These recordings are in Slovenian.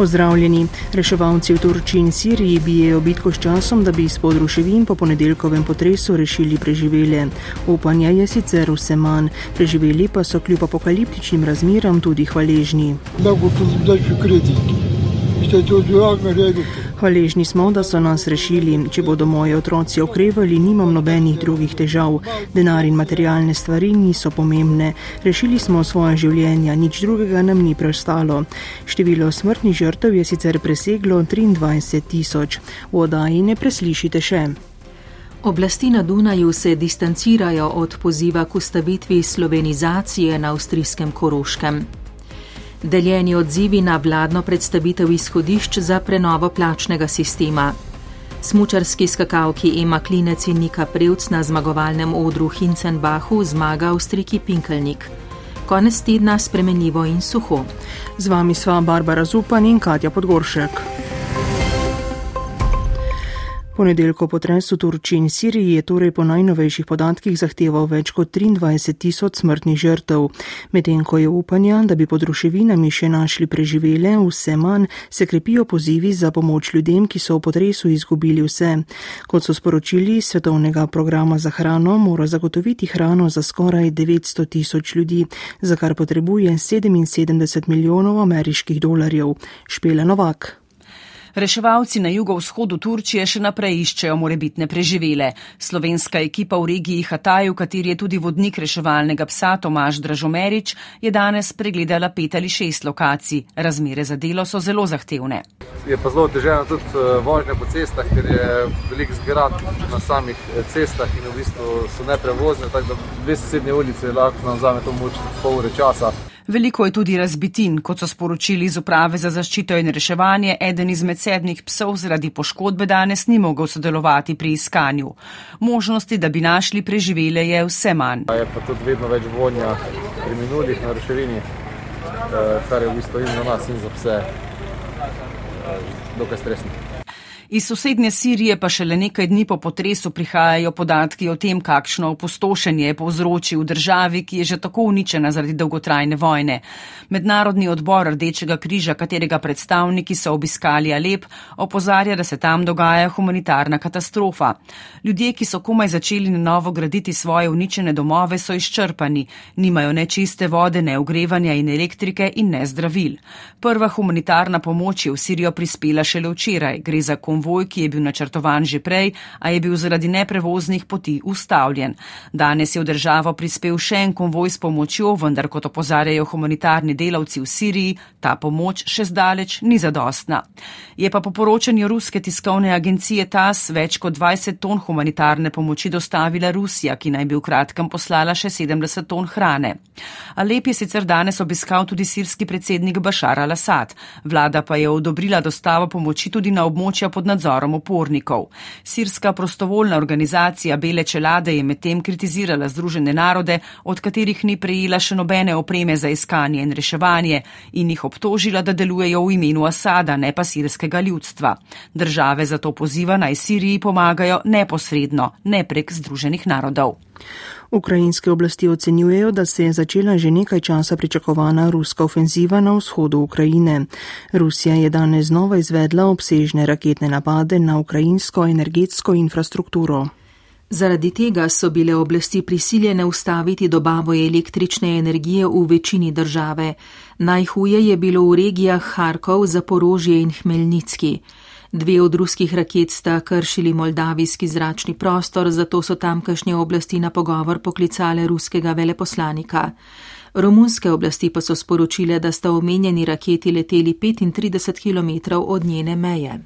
Pozdravljeni. Reševalci v Turčiji in Siriji bijejo bitko s časom, da bi izpod ruševin po ponedeljkovem potresu rešili preživele. Upanja je sicer vse manj, preživeli pa so kljub apokaliptičnim razmeram tudi hvaležni. Bo to zdaj še kredit. Hvaležni smo, da so nas rešili. Če bodo moji otroci okrevali, nimam nobenih drugih težav. Denar in materialne stvari niso pomembne. Rešili smo svoje življenja, nič drugega nam ni preostalo. Število smrtnih žrtev je sicer preseglo 23 tisoč. V odaji ne preslišite še. Oblasti na Dunaju se distancirajo od poziva k ustavitvi slovenizacije na avstrijskem Koroškem. Deljeni odzivi na vladno predstavitev izhodišč za prenovo plačnega sistema. Smučarski skakavki Ema Klinec in Nika Prevc na zmagovalnem odru Hincenbachu zmaga Avstriki Pinkelnik. Konec tedna spremenljivo in suho. Z vami sva Barbara Zupan in Katja Podgoršek. Ponedeljko potres v Turčiji in Siriji je torej po najnovejših podatkih zahteval več kot 23 tisoč smrtnih žrtev. Medtem ko je upanja, da bi pod ruševinami še našli preživele, vse manj se krepijo pozivi za pomoč ljudem, ki so v potresu izgubili vse. Kot so sporočili svetovnega programa za hrano, mora zagotoviti hrano za skoraj 900 tisoč ljudi, za kar potrebuje 77 milijonov ameriških dolarjev. Špele Novak. Reševalci na jugovzhodu Turčije še naprej iščejo morebitne preživele. Slovenska ekipa v regiji Hataj, v kateri je tudi vodnik reševalnega psa Tomaž Dražomerič, je danes pregledala pet ali šest lokacij. Razmere za delo so zelo zahtevne. Je pa zelo težavno tudi eh, vožnja po cestah, ker je velik zgrad na samih eh, cestah in v bistvu so neprevozne, tako da dve sosednje ulice lahko nam vzame to moč pol ure časa. Veliko je tudi razbitin, kot so sporočili iz uprave za zaščito in reševanje. Eden izmed sedmih psov zaradi poškodbe danes ni mogel sodelovati pri iskanju. Možnosti, da bi našli preživele, je vse manj. Je pa tudi vedno več vonja pri minulih na reševini, eh, kar je v bistvu in za nas in za pse eh, dokaj stresno. Iz sosednje Sirije pa šele nekaj dni po potresu prihajajo podatki o tem, kakšno opustošenje je povzročil državi, ki je že tako uničena zaradi dolgotrajne vojne. Mednarodni odbor Rdečega križa, katerega predstavniki so obiskali Alep, opozarja, da se tam dogaja humanitarna katastrofa. Ljudje, ki so komaj začeli na novo graditi svoje uničene domove, so izčrpani, nimajo ne čiste vode, ne ogrevanja in elektrike in ne zdravil. Prva humanitarna pomoč je v Sirijo prispela šele včeraj. Gre za konvoj, ki je bil načrtovan že prej, a je bil zaradi neprevoznih poti ustavljen. Danes je v državo prispel še en konvoj s pomočjo, vendar kot opozarjajo humanitarni delavci v Siriji, ta pomoč še zdaleč ni zadostna. Je pa po poročanju ruske tiskovne agencije TAS več kot 20 ton humanitarne pomoči dostavila Rusija, ki naj bi v kratkem poslala še 70 ton hrane. Alep je sicer danes obiskal tudi sirski predsednik Bašar al-Assad. Vlada pa je odobrila dostavo pomoči tudi na območja pod nadzorom upornikov. Sirska prostovoljna organizacija Bele čelade je medtem kritizirala Združene narode, od katerih ni prejela še nobene opreme za iskanje in reševanje in jih obtožila, da delujejo v imenu Asada, ne pa sirskega ljudstva. Države zato poziva naj Siriji pomagajo neposredno, ne prek Združenih narodov. Ukrajinske oblasti ocenjujejo, da se je začela že nekaj časa pričakovana ruska ofenziva na vzhodu Ukrajine. Rusija je danes znova izvedla obsežne raketne napade na ukrajinsko energetsko infrastrukturo. Zaradi tega so bile oblasti prisiljene ustaviti dobavo električne energije v večini države. Najhuje je bilo v regijah Harkov, Zaporožje in Hmelnicki. Dve od ruskih raket sta kršili moldavijski zračni prostor, zato so tamkajšnje oblasti na pogovor poklicale ruskega veleposlanika. Romunske oblasti pa so sporočile, da sta omenjeni raketi leteli 35 km od njene meje.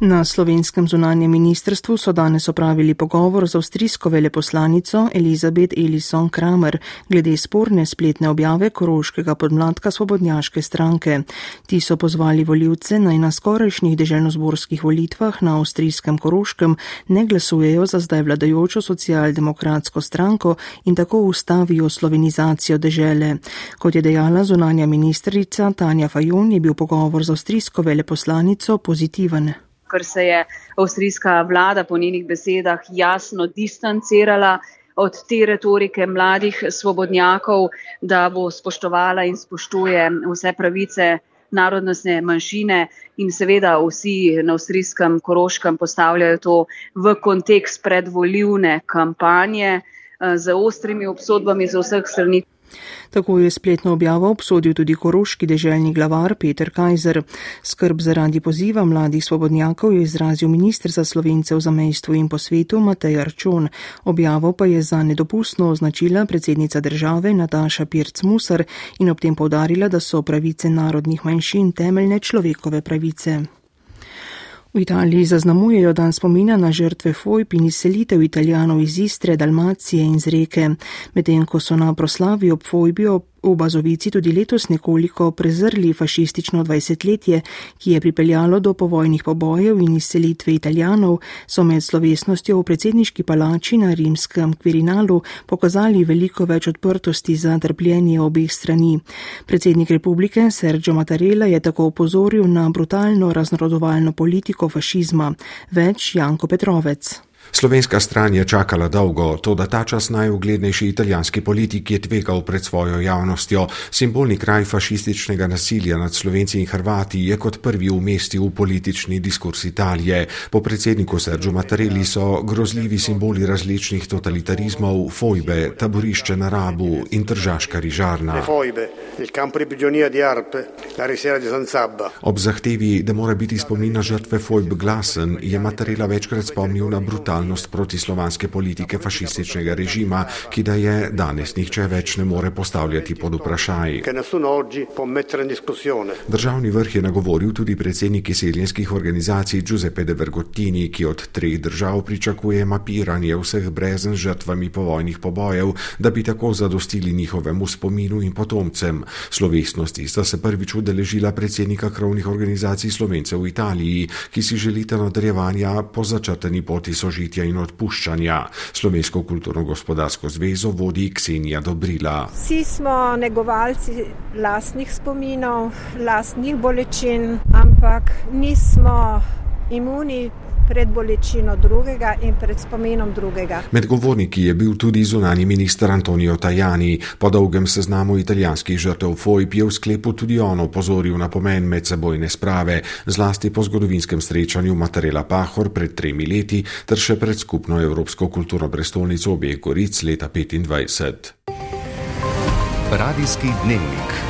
Na slovenskem zunanjem ministrstvu so danes opravili pogovor z avstrijsko veleposlanico Elizabet Elison Kramer glede sporne spletne objave koroškega podmladka svobodnjaške stranke. Ti so pozvali voljivce naj na skorajšnjih deželnozborskih volitvah na avstrijskem koroškem ne glasujejo za zdaj vladajočo socialdemokratsko stranko in tako ustavijo slovenizacijo dežele. Kot je dejala zunanja ministrica Tanja Fajon, je bil pogovor z avstrijsko veleposlanico pozitiven ker se je avstrijska vlada po njenih besedah jasno distancirala od te retorike mladih svobodnjakov, da bo spoštovala in spoštuje vse pravice narodnostne manjšine in seveda vsi na avstrijskem koroškem postavljajo to v kontekst predvoljivne kampanje eh, z ostrimi obsodbami za vseh strani. Tako je spletno objavo obsodil tudi koroški deželni glavar Peter Kajzer. Skrb zaradi poziva mladih svobodnjakov je izrazil ministr za slovence v zamejstvu in po svetu Matej Arčon. Objavo pa je za nedopustno označila predsednica države Nataša Pirc Musar in ob tem povdarila, da so pravice narodnih manjšin temeljne človekove pravice. V Italiji zaznamujejo dan spomina na žrtve fojb in izselitev italijanov iz Istre, Dalmacije in z reke, medtem ko so na proslavi ob fojbi ob V Bazovici tudi letos nekoliko prezrli fašistično dvajsetletje, ki je pripeljalo do povojnih pobojev in izselitve italijanov, so med slovesnostjo v predsedniški palači na rimskem Quirinalu pokazali veliko več odprtosti za trpljenje obeh strani. Predsednik republike Sergio Mattarella je tako upozoril na brutalno raznorodovalno politiko fašizma. Več Janko Petrovec. Slovenska stran je čakala dolgo, to da ta čas najuglednejši italijanski politik je tvegal pred svojo javnostjo. Simbolni kraj fašističnega nasilja nad Slovenci in Hrvati je kot prvi umestil v politični diskurs Italije. Po predsedniku Sergio Mattarelli so grozljivi simboli različnih totalitarizmov, fojbe, taborišče na Rabu in tržaška rižarna. Ob zahtevi, da mora biti spomin na žrtve fojb glasen, je Mattarella večkrat spomnil na brutalnost brutalnost protislovanske politike fašističnega režima, ki da je danes nihče več ne more postavljati pod vprašaj. Državni vrh je nagovoril tudi predsednik izseljenskih organizacij Giuseppe de Vergottini, ki od treh držav pričakuje mapiranje vseh brezen z žrtvami povojnih pobojev, da bi tako zadostili njihovemu spominu in potomcem. Slovesnosti sta se prvič udeležila predsednika krovnih organizacij Slovencev v Italiji, ki si želite nadaljevanja po začrtani poti sožitja sožitja in odpuščanja. Slovensko kulturno-gospodarsko zvezo vodi Ksenija Dobrila. Vsi smo negovalci lastnih spominov, lastnih bolečin, ampak nismo imuni pred bolečino drugega in pred spomenom drugega. Med govorniki je bil tudi zunani minister Antonijo Tajani. Po dolgem seznamu italijanskih žrtev FOIP je v sklepu tudi on opozoril na pomen medsebojne sprave, zlasti po zgodovinskem srečanju Matarela Pahor pred tremi leti ter še pred skupno Evropsko kulturno prestolnico obeh goric leta 2025. Radijski dnevnik.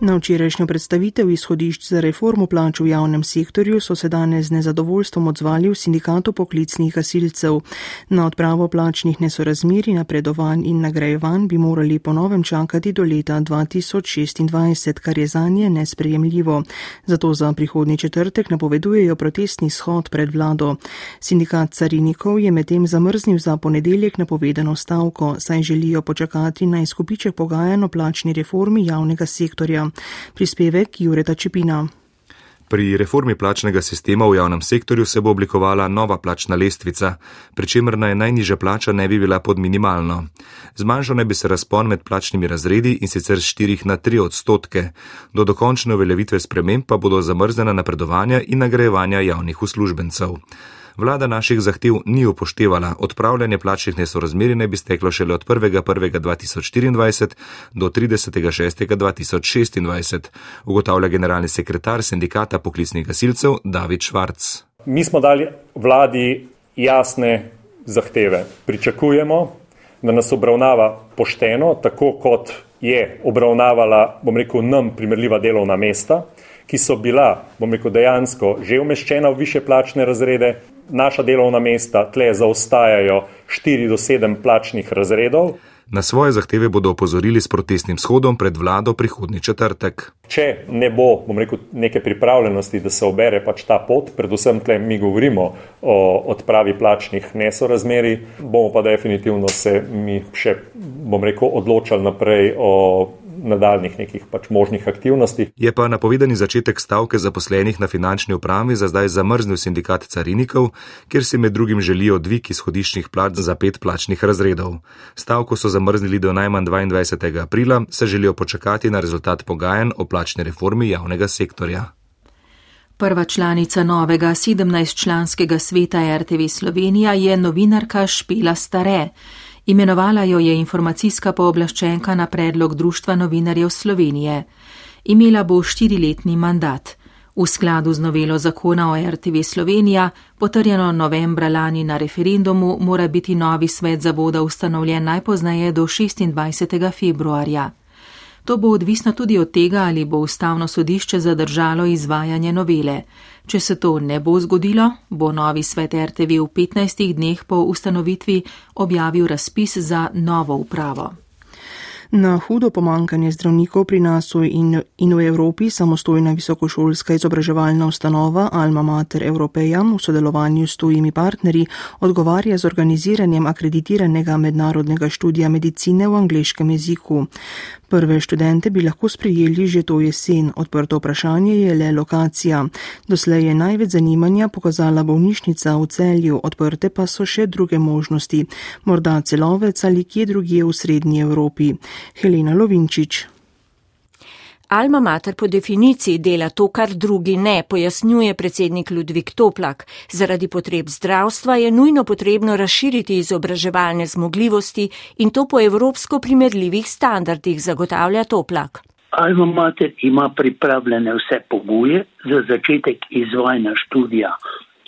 Na včerajšnjo predstavitev izhodišč za reformo plač v javnem sektorju so se danes z nezadovoljstvom odzvali v sindikatu poklicnih gasilcev. Na odpravo plačnih nesorazmeri, napredovanj in nagrajevanj bi morali ponovem čakati do leta 2026, kar je za nje nesprejemljivo. Zato za prihodnji četrtek napovedujejo protestni shod pred vlado. Sindikat carinikov je medtem zamrznil za ponedeljek napovedano stavko, saj želijo počakati na izkupiček pogajanj o plačni reformi javnega sektorja. Prispevek Jureta Čepina. Pri reformi plačnega sistema v javnem sektorju se bo oblikovala nova plačna lestvica, pri čemer naj najnižja plača ne bi bila pod minimalno. Zmanjšal naj bi se razpon med plačnimi razredi in sicer z 4 na 3 odstotke. Do dokončne uveljavitve sprememb pa bodo zamrznjena napredovanja in nagrajevanja javnih uslužbencev. Vlada naših zahtev ni upoštevala, odpravljanje plačnih nesorazmeri ne bi steklo šele od 1.1.2024 do 30.6.2026, ugotavlja generalni sekretar sindikata poklicnih gasilcev David Švarc. Mi smo dali vladi jasne zahteve. Pričakujemo, da nas obravnava pošteno, tako kot je obravnavala, bom rekel, nam primerljiva delovna mesta, ki so bila, bom rekel, dejansko že umeščena v više plačne razrede, naša delovna mesta tle zaostajajo 4 do 7 plačnih razredov. Na svoje zahteve bodo opozorili s protestnim shodom pred vlado prihodni četrtek. Če ne bo, bom rekel, neke pripravljenosti, da se obere pač ta pot, predvsem tle mi govorimo o odpravi plačnih nesorazmeri, bomo pa definitivno se mi še, bom rekel, odločali naprej o nadaljnih nekih pač možnih aktivnosti. Je pa napovedani začetek stavke zaposlenih na finančni upravi za zdaj zamrznil sindikat carinikov, kjer si med drugim želijo dvig izhodiščnih plač za pet plačnih razredov. Stavko so zamrznili do najmanj 22. aprila, se želijo počakati na rezultat pogajanj o plačni reformi javnega sektorja. Prva članica novega 17-članskega sveta RTV Slovenija je novinarka Špela Stare. Imenovala jo je informacijska pooblaščenka na predlog Društva novinarjev Slovenije. Imela bo štiriletni mandat. V skladu z novelo zakona o RTV Slovenija, potrjeno novembra lani na referendumu, mora biti novi svet zavoda ustanovljen najpoznaje do 26. februarja. To bo odvisno tudi od tega, ali bo ustavno sodišče zadržalo izvajanje novele. Če se to ne bo zgodilo, bo novi svet RTV v 15 dneh po ustanovitvi objavil razpis za novo upravo. Na hudo pomankanje zdravnikov pri nas in, in v Evropi samostojna visokošolska izobraževalna ustanova Alma Mater Europeja v sodelovanju s tujimi partnerji odgovarja z organiziranjem akreditiranega mednarodnega študija medicine v angliškem jeziku. Prve študente bi lahko sprijeli že to jesen, odprto vprašanje je le lokacija. Doslej je največ zanimanja pokazala bolnišnica v celju, odprte pa so še druge možnosti, morda celovec ali kje drugje v srednji Evropi. Helena Lovinčič. Alma mater po definiciji dela to, kar drugi ne, pojasnjuje predsednik Ludvik Toplak. Zaradi potreb zdravstva je nujno potrebno razširiti izobraževalne zmogljivosti in to po evropsko primerljivih standardih, zagotavlja Toplak. Alma mater ima pripravljene vse pogoje za začetek izvajanja študija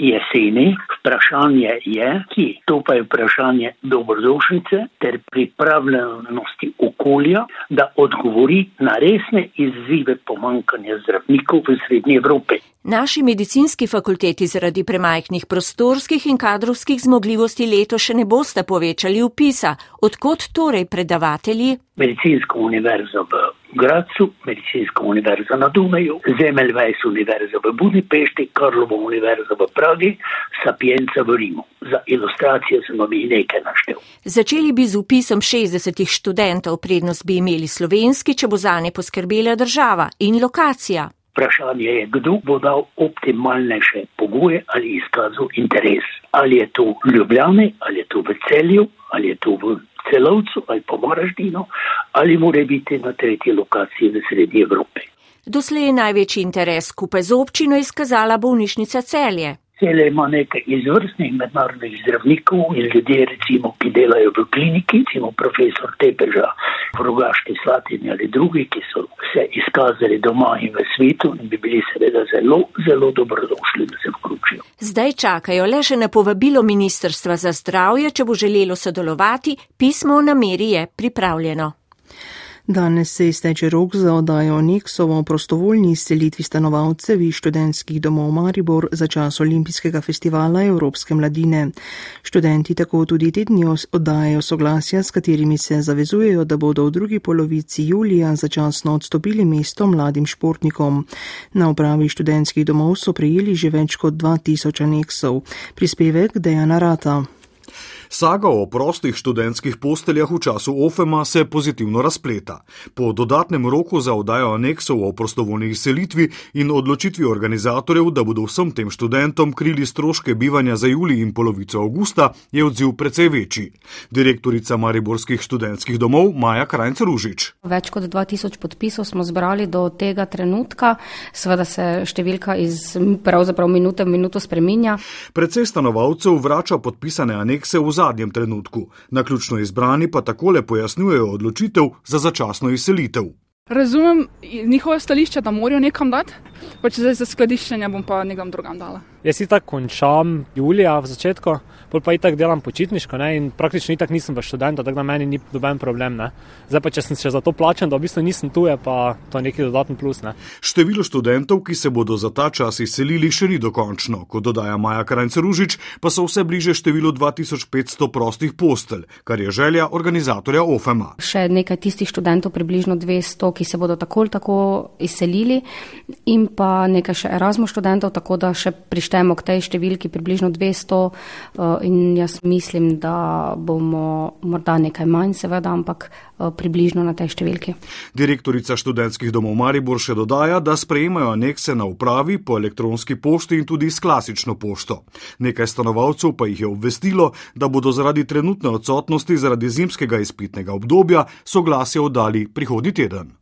jeseni. Vprašanje je, ki to pa je vprašanje dobrodošlice ter pripravljenosti okolja, da odgovori na resne izzive pomankanja zdravnikov v Srednji Evropi. Naši medicinski fakulteti zaradi premajhnih prostorskih in kadrovskih zmogljivosti leto še ne boste povečali upisa. Odkot torej predavatelji? Medicinska univerza v Gracu, Medicinska univerza na Dunaju, Zemeljvejs univerza v Budimpešti, Karlovo univerza v Pragi, Sapienza v Rimu. Za ilustracijo sem vam jih nekaj naštel. Začeli bi z upisom 60 študentov, prednost bi imeli slovenski, če bo za ne poskrbela država in lokacija. Vprašanje je, kdo bo dal optimalnejše pogoje ali izkazal interes. Ali je to v Ljubljani, ali je to v celju, ali je to v celovcu ali po Moraždinu, ali mora biti na tretji lokaciji v srednji Evropi. Doslej je največji interes skupaj z občino izkazala bolnišnica celje. Cele ima nekaj izvrstnih mednarodnih zdravnikov in ljudje, recimo, ki delajo v kliniki, recimo profesor Tepeža, Rogaški Slatini ali drugi, ki so se izkazali doma in v svetu in bi bili seveda zelo, zelo dobrodošli, da se vključijo. Zdaj čakajo le še na povabilo Ministrstva za zdravje, če bo želelo sodelovati, pismo o nameri je pripravljeno. Danes se izteče rok za oddajo Neksovo prostovoljni izselitvi stanovalcev iz študentskih domov Maribor za čas olimpijskega festivala Evropske mladine. Študenti tako tudi te dni oddajajo soglasja, s katerimi se zavezujejo, da bodo v drugi polovici julija začasno odstopili mesto mladim športnikom. Na upravi študentskih domov so prejeli že več kot 2000 aneksov. Prispevek Dejana Rata. Saga o prostih študentskih posteljah v času OFEMA se pozitivno razpleta. Po dodatnem roku za oddajo aneksov o prostovoljni selitvi in odločitvi organizatorjev, da bodo vsem tem študentom krili stroške bivanja za juli in polovico avgusta, je odziv precej večji. Direktorica Mariborskih študentskih domov Maja Krajnc Ružič. Več kot 2000 podpisov smo zbrali do tega trenutka, seveda se številka iz pravzaprav minute v minuto spreminja. Predvsej stanovalcev vrača podpisane anekse v zadnjem trenutku, na ključno izbrani pa takole pojasnjujejo odločitev za začasno izselitev. Razumem njihove stališče, da morajo nekam dati, pač zdaj za skladiščenje bom pa nekam drugam dala. Jaz si tako končam julija v začetku, pol pa itak delam počitniško ne? in praktično itak nisem v študentu, tako da meni ni doben problem. Ne? Zdaj pa če sem še za to plačen, da v bistvu nisem tu, je pa to neki dodatni plus. Ne? Število študentov, ki se bodo za ta čas izselili, še ni dokončno. Kot dodaja Maja Krajnc Ružič, pa so vse bliže številu 2500 prostih postelj, kar je želja organizatorja OFEMA. Še nekaj tistih študentov, približno 200, ki se bodo tako ali tako izselili in pa nekaj še Erasmus študentov, tako da še prišli prištejemo k tej številki približno 200 eh, in jaz mislim, da bomo morda nekaj manj, seveda, ampak eh, približno na tej številki. Direktorica študentskih domov Maribor še dodaja, da sprejemajo anekse na upravi po elektronski pošti in tudi s klasično pošto. Nekaj stanovalcev pa jih je obvestilo, da bodo zaradi trenutne odsotnosti zaradi zimskega izpitnega obdobja soglasje oddali prihodnji teden.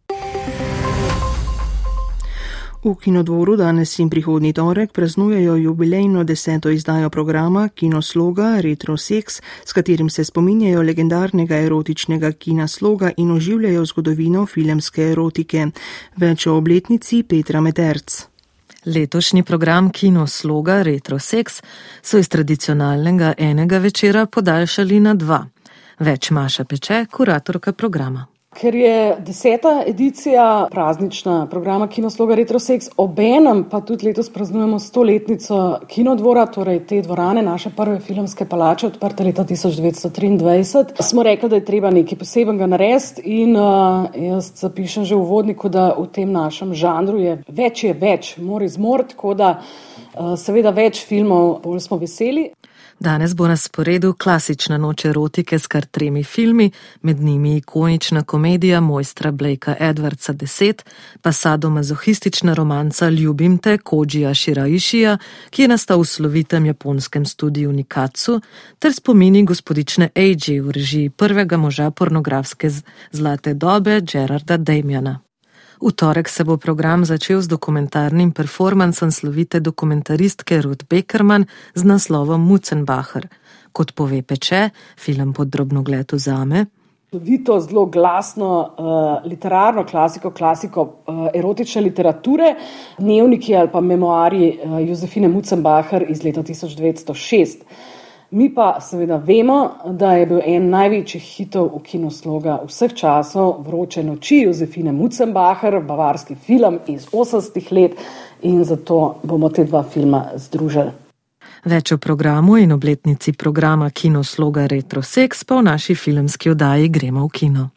V kinodvoru danes in prihodnji torek praznujejo jubilejno deseto izdajo programa Kinosloga Retro Sex, s katerim se spominjajo legendarnega erotičnega kinasloga in oživljajo zgodovino filmske erotike. Več o obletnici Petra Meterc. Letošnji program Kinosloga Retro Sex so iz tradicionalnega enega večera podaljšali na dva. Več Maša Peče, kuratorka programa. Ker je deseta edicija praznična programa Kinosloga Retrosex, obenem pa tudi letos praznujemo stoletnico kinodvora, torej te dvorane, naše prve filmske palače, odprte leta 1923, smo rekli, da je treba nekaj posebenega narediti in uh, jaz zapišem že v vodniku, da v tem našem žanru je več je več, mora izmort, tako da uh, seveda več filmov, bolj smo veseli. Danes bo na sporedu klasična noč erotike s kar tremi filmi, med njimi ikonična komedija mojstra Blakea Edwardsa 10, pa sadomazohistična romanca Ljubim te Kojija Shiraishija, ki je nastal v slovitem japonskem studiu Nikatsu, ter spomini gospodične Eiji v režiji prvega moža pornografske zlate dobe Gerarda Damiana. V torek se bo program začel z dokumentarnim performancem slovite dokumentaristke Ruth Beckerman z naslovom Mucenbacher. Kot pove Peče, film pod drobno gledu zame. Tudi to zelo glasno uh, literarno klasiko, klasiko uh, erotične literature, dnevniki ali pa memoari uh, Jozefine Mucenbacher iz leta 1906. Mi pa seveda vemo, da je bil en največjih hitov v kinosloga vseh časov Vroče noči Jozefine Mucenbacher, bavarski film iz 80-ih let in zato bomo te dva filma združili. Več o programu in obletnici programa Kinosloga Retro Sex pa v naši filmski oddaji Gremo v kino.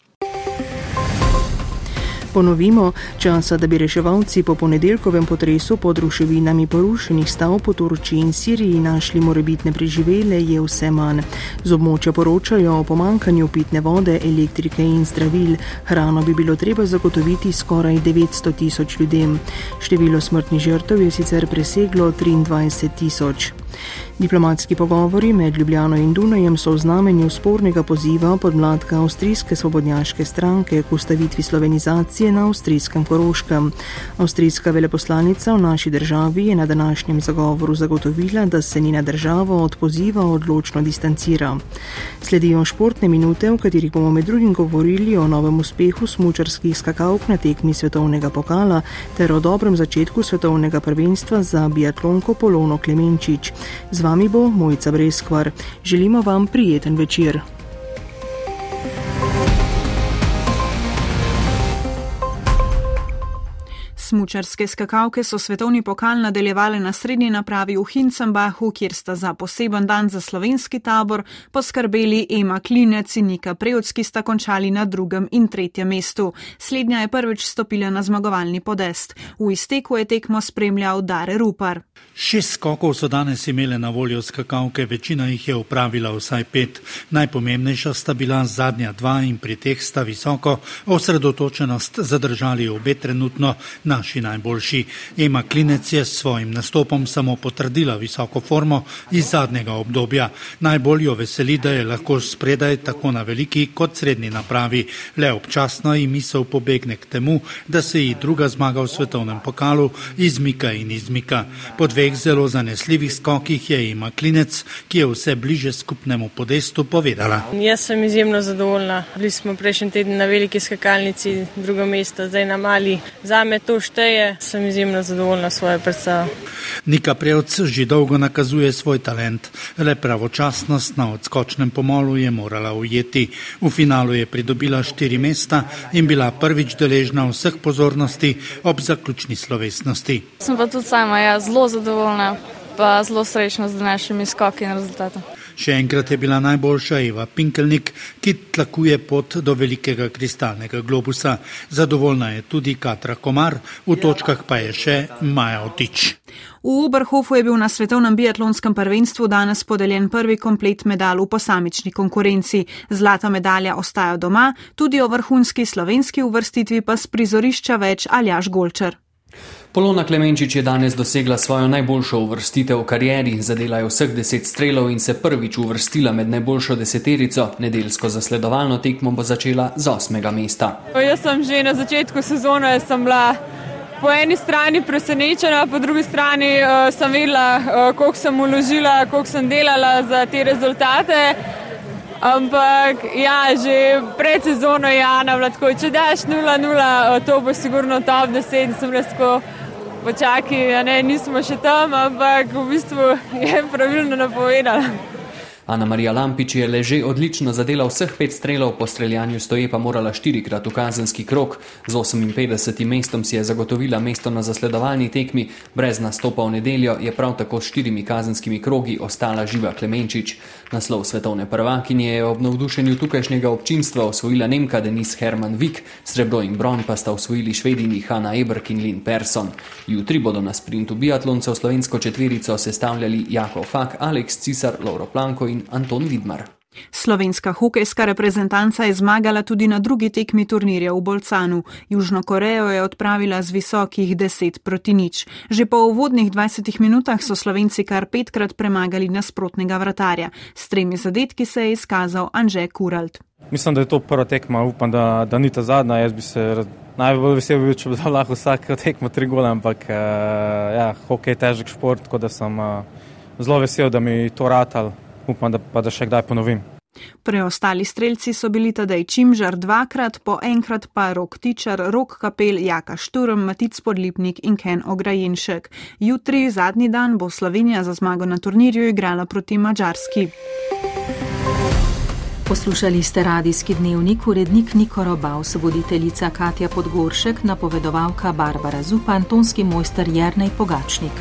Ponovimo, časa, da bi reševalci po ponedeljkovem potresu pod ruševinami porušenih stav po Turčiji in Siriji našli morebitne preživele, je vse manj. Z območja poročajo o pomankanju pitne vode, elektrike in zdravil. Hrano bi bilo treba zagotoviti skoraj 900 tisoč ljudem. Število smrtnih žrtev je sicer preseglo 23 tisoč. Diplomatski pogovori med Ljubljano in Dunajem so v znamenju spornega poziva podmladka avstrijske svobodnjaške stranke k ustavitvi slovenizacije na avstrijskem Koroškem. Avstrijska veleposlanica v naši državi je na današnjem zagovoru zagotovila, da se njena država od poziva odločno distancira. Sledijo športne minute, v katerih bomo med drugim govorili o novem uspehu smučarskih skakalk na tekmi svetovnega pokala ter o dobrem začetku svetovnega prvenstva za biatlonko Polono Klemenčič. Z vami bo Mojca Breskvar. Želimo vam prijeten večer. Smučarske skakalke so svetovni pokal nadaljevale na srednji napravi v Hincembahu, kjer sta za poseben dan za slovenski tabor poskrbeli Ema Klinec in Nika Prevc, ki sta končali na drugem in tretjem mestu. Slednja je prvič stopila na zmagovalni podest. V izteku je tekmo spremljal Dare Rupar. Šest skokov so danes imele na voljo skakalke, večina jih je upravila vsaj pet. Najpomembnejša sta bila zadnja dva in pri teh sta visoko osredotočenost zadržali obe trenutno na naši najboljši. Ema Klinec je s svojim nastopom samo potrdila visoko formo iz zadnjega obdobja. Najbolj jo veseli, da je lahko spredaj tako na veliki kot srednji napravi. Le občasno ji misel pobegne k temu, da se ji druga zmaga v svetovnem pokalu izmika in izmika. Po dveh zelo zanesljivih skokih je Ema Klinec, ki je vse bliže skupnemu podestu, povedala. Jaz sem izjemno zadovoljna. Bili smo prejšnji teden na veliki skakalnici, drugo mesto, zdaj na mali. Zame to šteje, sem izjemno zadovoljna s svojo predstavo. Nika Prevc že dolgo nakazuje svoj talent, le pravočasnost na odskočnem pomolu je morala ujeti. V finalu je pridobila štiri mesta in bila prvič deležna vseh pozornosti ob zaključni slovesnosti. Sem pa tudi sama ja, zelo zadovoljna, pa zelo srečna z današnjimi skoki in rezultatom. Še enkrat je bila najboljša Eva Pinkelnik, ki tlakuje pot do velikega kristalnega globusa. Zadovoljna je tudi Katra Komar, v točkah pa je še Maja Otič. V Oberhofu je bil na svetovnem biatlonskem prvenstvu danes podeljen prvi komplet medal v posamični konkurenci. Zlata medalja ostaja doma, tudi o vrhunski slovenski uvrstitvi pa z prizorišča več Aljaš Golčer. Polona Klemenčič je danes dosegla svojo najboljšo uvrstitev v karieri, zadela je vseh deset strelov in se prvič uvrstila med najboljšo deseterico. Nedeljsko zasledovalno tekmo bo začela z osmega mesta. Jaz sem že na začetku sezone bila po eni strani presenečena, po drugi strani uh, sem vedela, uh, koliko sem uložila, koliko sem delala za te rezultate. Ampak ja, že pred sezono je Jana, tako, če daš 0-0, to bo sigurno top 10, sem res tako počakaj, ne, nismo še tam, ampak v bistvu je pravilno napovedala. Ana Marija Lampič je leže odlično zadela vseh pet strelov, po streljanju stoje pa morala štirikrat v kazenski krok. Z 58. mestom si je zagotovila mesto na zasledovalni tekmi, brez nastopa v nedeljo je prav tako s štirimi kazenskimi krogi ostala živa Klemenčič. Naslov svetovne prvakinje je ob navdušenju tukajšnjega občinstva osvojila Nemka Denis Herman Vik, srebro in bron pa sta osvojili švedini Hanna Eberk in Lynn Persson. Jutri bodo na sprintu biatloncev slovensko četverico sestavljali Jako Fak, Alex Cisar, Lauro Planko in Anton Vidmar. Slovenska hokejska reprezentanca je zmagala tudi na drugi tekmi turnirja v Bolcanu. Južno Korejo je odpravila z visokih 10 proti nič. Že po uvodnih 20 minutah so Slovenci kar petkrat premagali nasprotnega vratarja. S tremi zadetki se je izkazal Anže Kuralt. Mislim, da je to prva tekma, upam, da, da ni ta zadnja. Jaz bi se najbolj vesel bil, če bi lahko vsak tekmo tri gole, ampak uh, ja, hokej je težek šport, tako da sem uh, zelo vesel, da mi to ratal upam, da pa da še kdaj ponovim. Preostali streljci so bili tedaj Čimžar dvakrat, po enkrat pa Rok Tičar, Rok Kapel, Jaka Šturm, Matic Podlipnik in Ken Ograjenšek. Jutri, zadnji dan, bo Slovenija za zmago na turnirju igrala proti Mačarski. Poslušali ste radijski dnevnik, urednik Niko Robaus, voditeljica Katja Podgoršek, napovedovalka Barbara Zupan, tonski mojster Jernej Pogačnik.